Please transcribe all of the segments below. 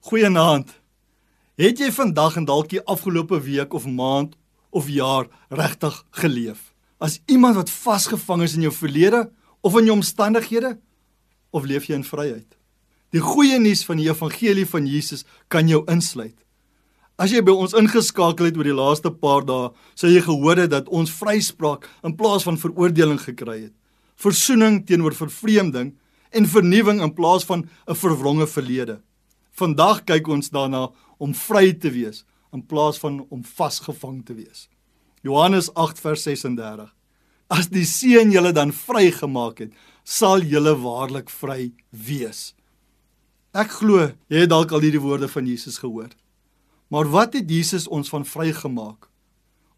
Goeienaand. Het jy vandag en dalk die afgelope week of maand of jaar regtig geleef? As iemand wat vasgevang is in jou verlede of in jou omstandighede of leef jy in vryheid? Die goeie nuus van die evangelie van Jesus kan jou insluit. As jy by ons ingeskakel het oor die laaste paar dae, sou jy gehoor het dat ons vryspraak in plaas van veroordeling gekry het. Versoening teenoor vervreemding en vernuwing in plaas van 'n verwronge verlede. Vandag kyk ons daarna om vry te wees in plaas van om vasgevang te wees. Johannes 8 vers 36. As die seun julle dan vrygemaak het, sal julle waarlik vry wees. Ek glo jy het dalk al hierdie woorde van Jesus gehoor. Maar wat het Jesus ons van vrygemaak?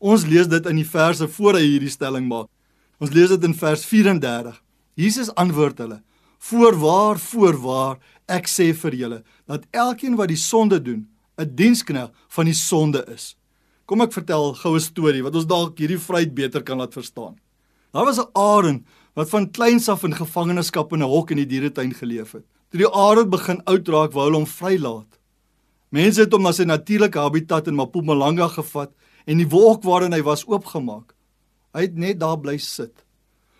Ons lees dit in die verse voor hy hierdie stelling maak. Ons lees dit in vers 34. Jesus antwoord hulle: "Voorwaar, voorwaar, Ek sê vir julle dat elkeen wat die sonde doen, 'n dienskneg van die sonde is. Kom ek vertel gou 'n storie wat ons dalk hierdie vryheid beter kan laat verstaan. Daar was 'n arend wat van kleins af in gevangenskap in 'n hok in die dieretuin geleef het. Toe die arend begin oud raak, wou hulle hom vrylaat. Mense het hom na sy natuurlike habitat in Mpumalanga gevat en die wolk waarin hy was oopgemaak. Hy het net daar bly sit.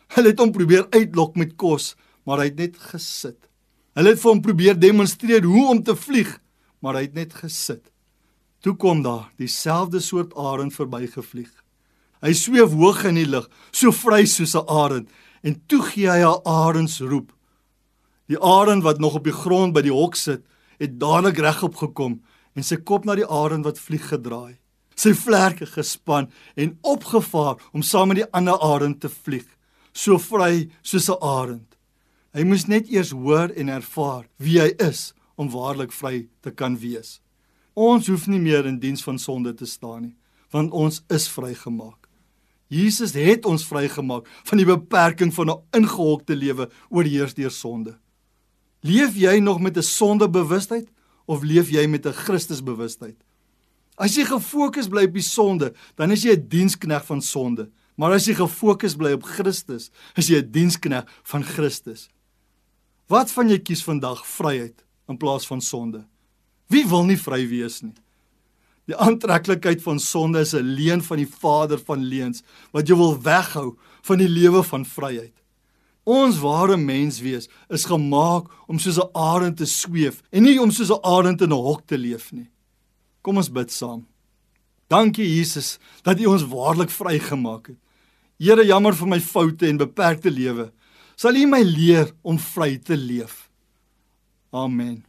Hulle het hom probeer uitlok met kos, maar hy het net gesit. Hulle het vir hom probeer demonstreer hoe om te vlieg, maar hy het net gesit. Toe kom daar dieselfde soort arend verbygevlieg. Hy sweef hoog in die lug, so vry soos 'n arend, en toe gee hy 'n arendsroep. Die arend wat nog op die grond by die hok sit, het dadelik regop gekom en sy kop na die arend wat vlieg gedraai. Sy vlerke gespan en opgevaar om saam met die ander arend te vlieg, so vry soos 'n arend. Hy moes net eers hoor en ervaar wie hy is om waarlik vry te kan wees. Ons hoef nie meer in diens van sonde te staan nie, want ons is vrygemaak. Jesus het ons vrygemaak van die beperking van 'n ingehokte lewe oorheers deur sonde. Leef jy nog met 'n sondebewustheid of leef jy met 'n Christusbewustheid? As jy gefokus bly op die sonde, dan is jy 'n dienskneg van sonde. Maar as jy gefokus bly op Christus, is jy 'n dienskneg van Christus. Wat van jy kies vandag vryheid in plaas van sonde? Wie wil nie vry wees nie? Die aantreklikheid van sonde is 'n leuen van die Vader van leuns wat jou wil weghou van die lewe van vryheid. Ons ware menswees is gemaak om soos 'n arend te sweef en nie om soos 'n arend in 'n hok te leef nie. Kom ons bid saam. Dankie Jesus dat U ons waarlik vrygemaak het. Here, jammer vir my foute en beperkte lewe sal U my leer om vry te leef. Amen.